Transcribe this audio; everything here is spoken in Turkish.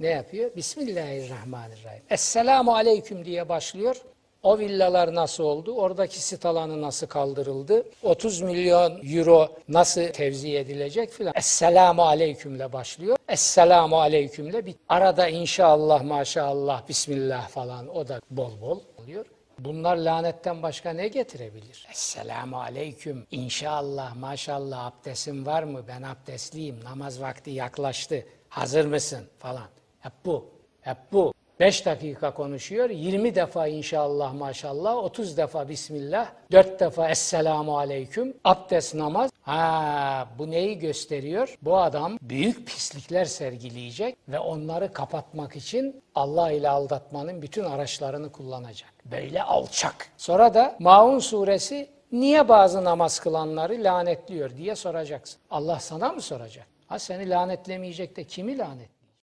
ne yapıyor? Bismillahirrahmanirrahim. Esselamu aleyküm diye başlıyor. O villalar nasıl oldu? Oradaki sit alanı nasıl kaldırıldı? 30 milyon euro nasıl tevzi edilecek filan. Esselamu aleykümle başlıyor. Esselamu aleykümle bit. Arada inşallah maşallah bismillah falan o da bol bol oluyor. Bunlar lanetten başka ne getirebilir? Esselamu aleyküm. İnşallah, maşallah abdestin var mı? Ben abdestliyim. Namaz vakti yaklaştı. Hazır mısın? Falan. Hep bu. Hep bu. 5 dakika konuşuyor. 20 defa inşallah maşallah. 30 defa bismillah. 4 defa esselamu aleyküm. Abdest namaz. Ha, bu neyi gösteriyor? Bu adam büyük pislikler sergileyecek ve onları kapatmak için Allah ile aldatmanın bütün araçlarını kullanacak. Böyle alçak. Sonra da Maun suresi niye bazı namaz kılanları lanetliyor diye soracaksın. Allah sana mı soracak? Ha seni lanetlemeyecek de kimi lanet?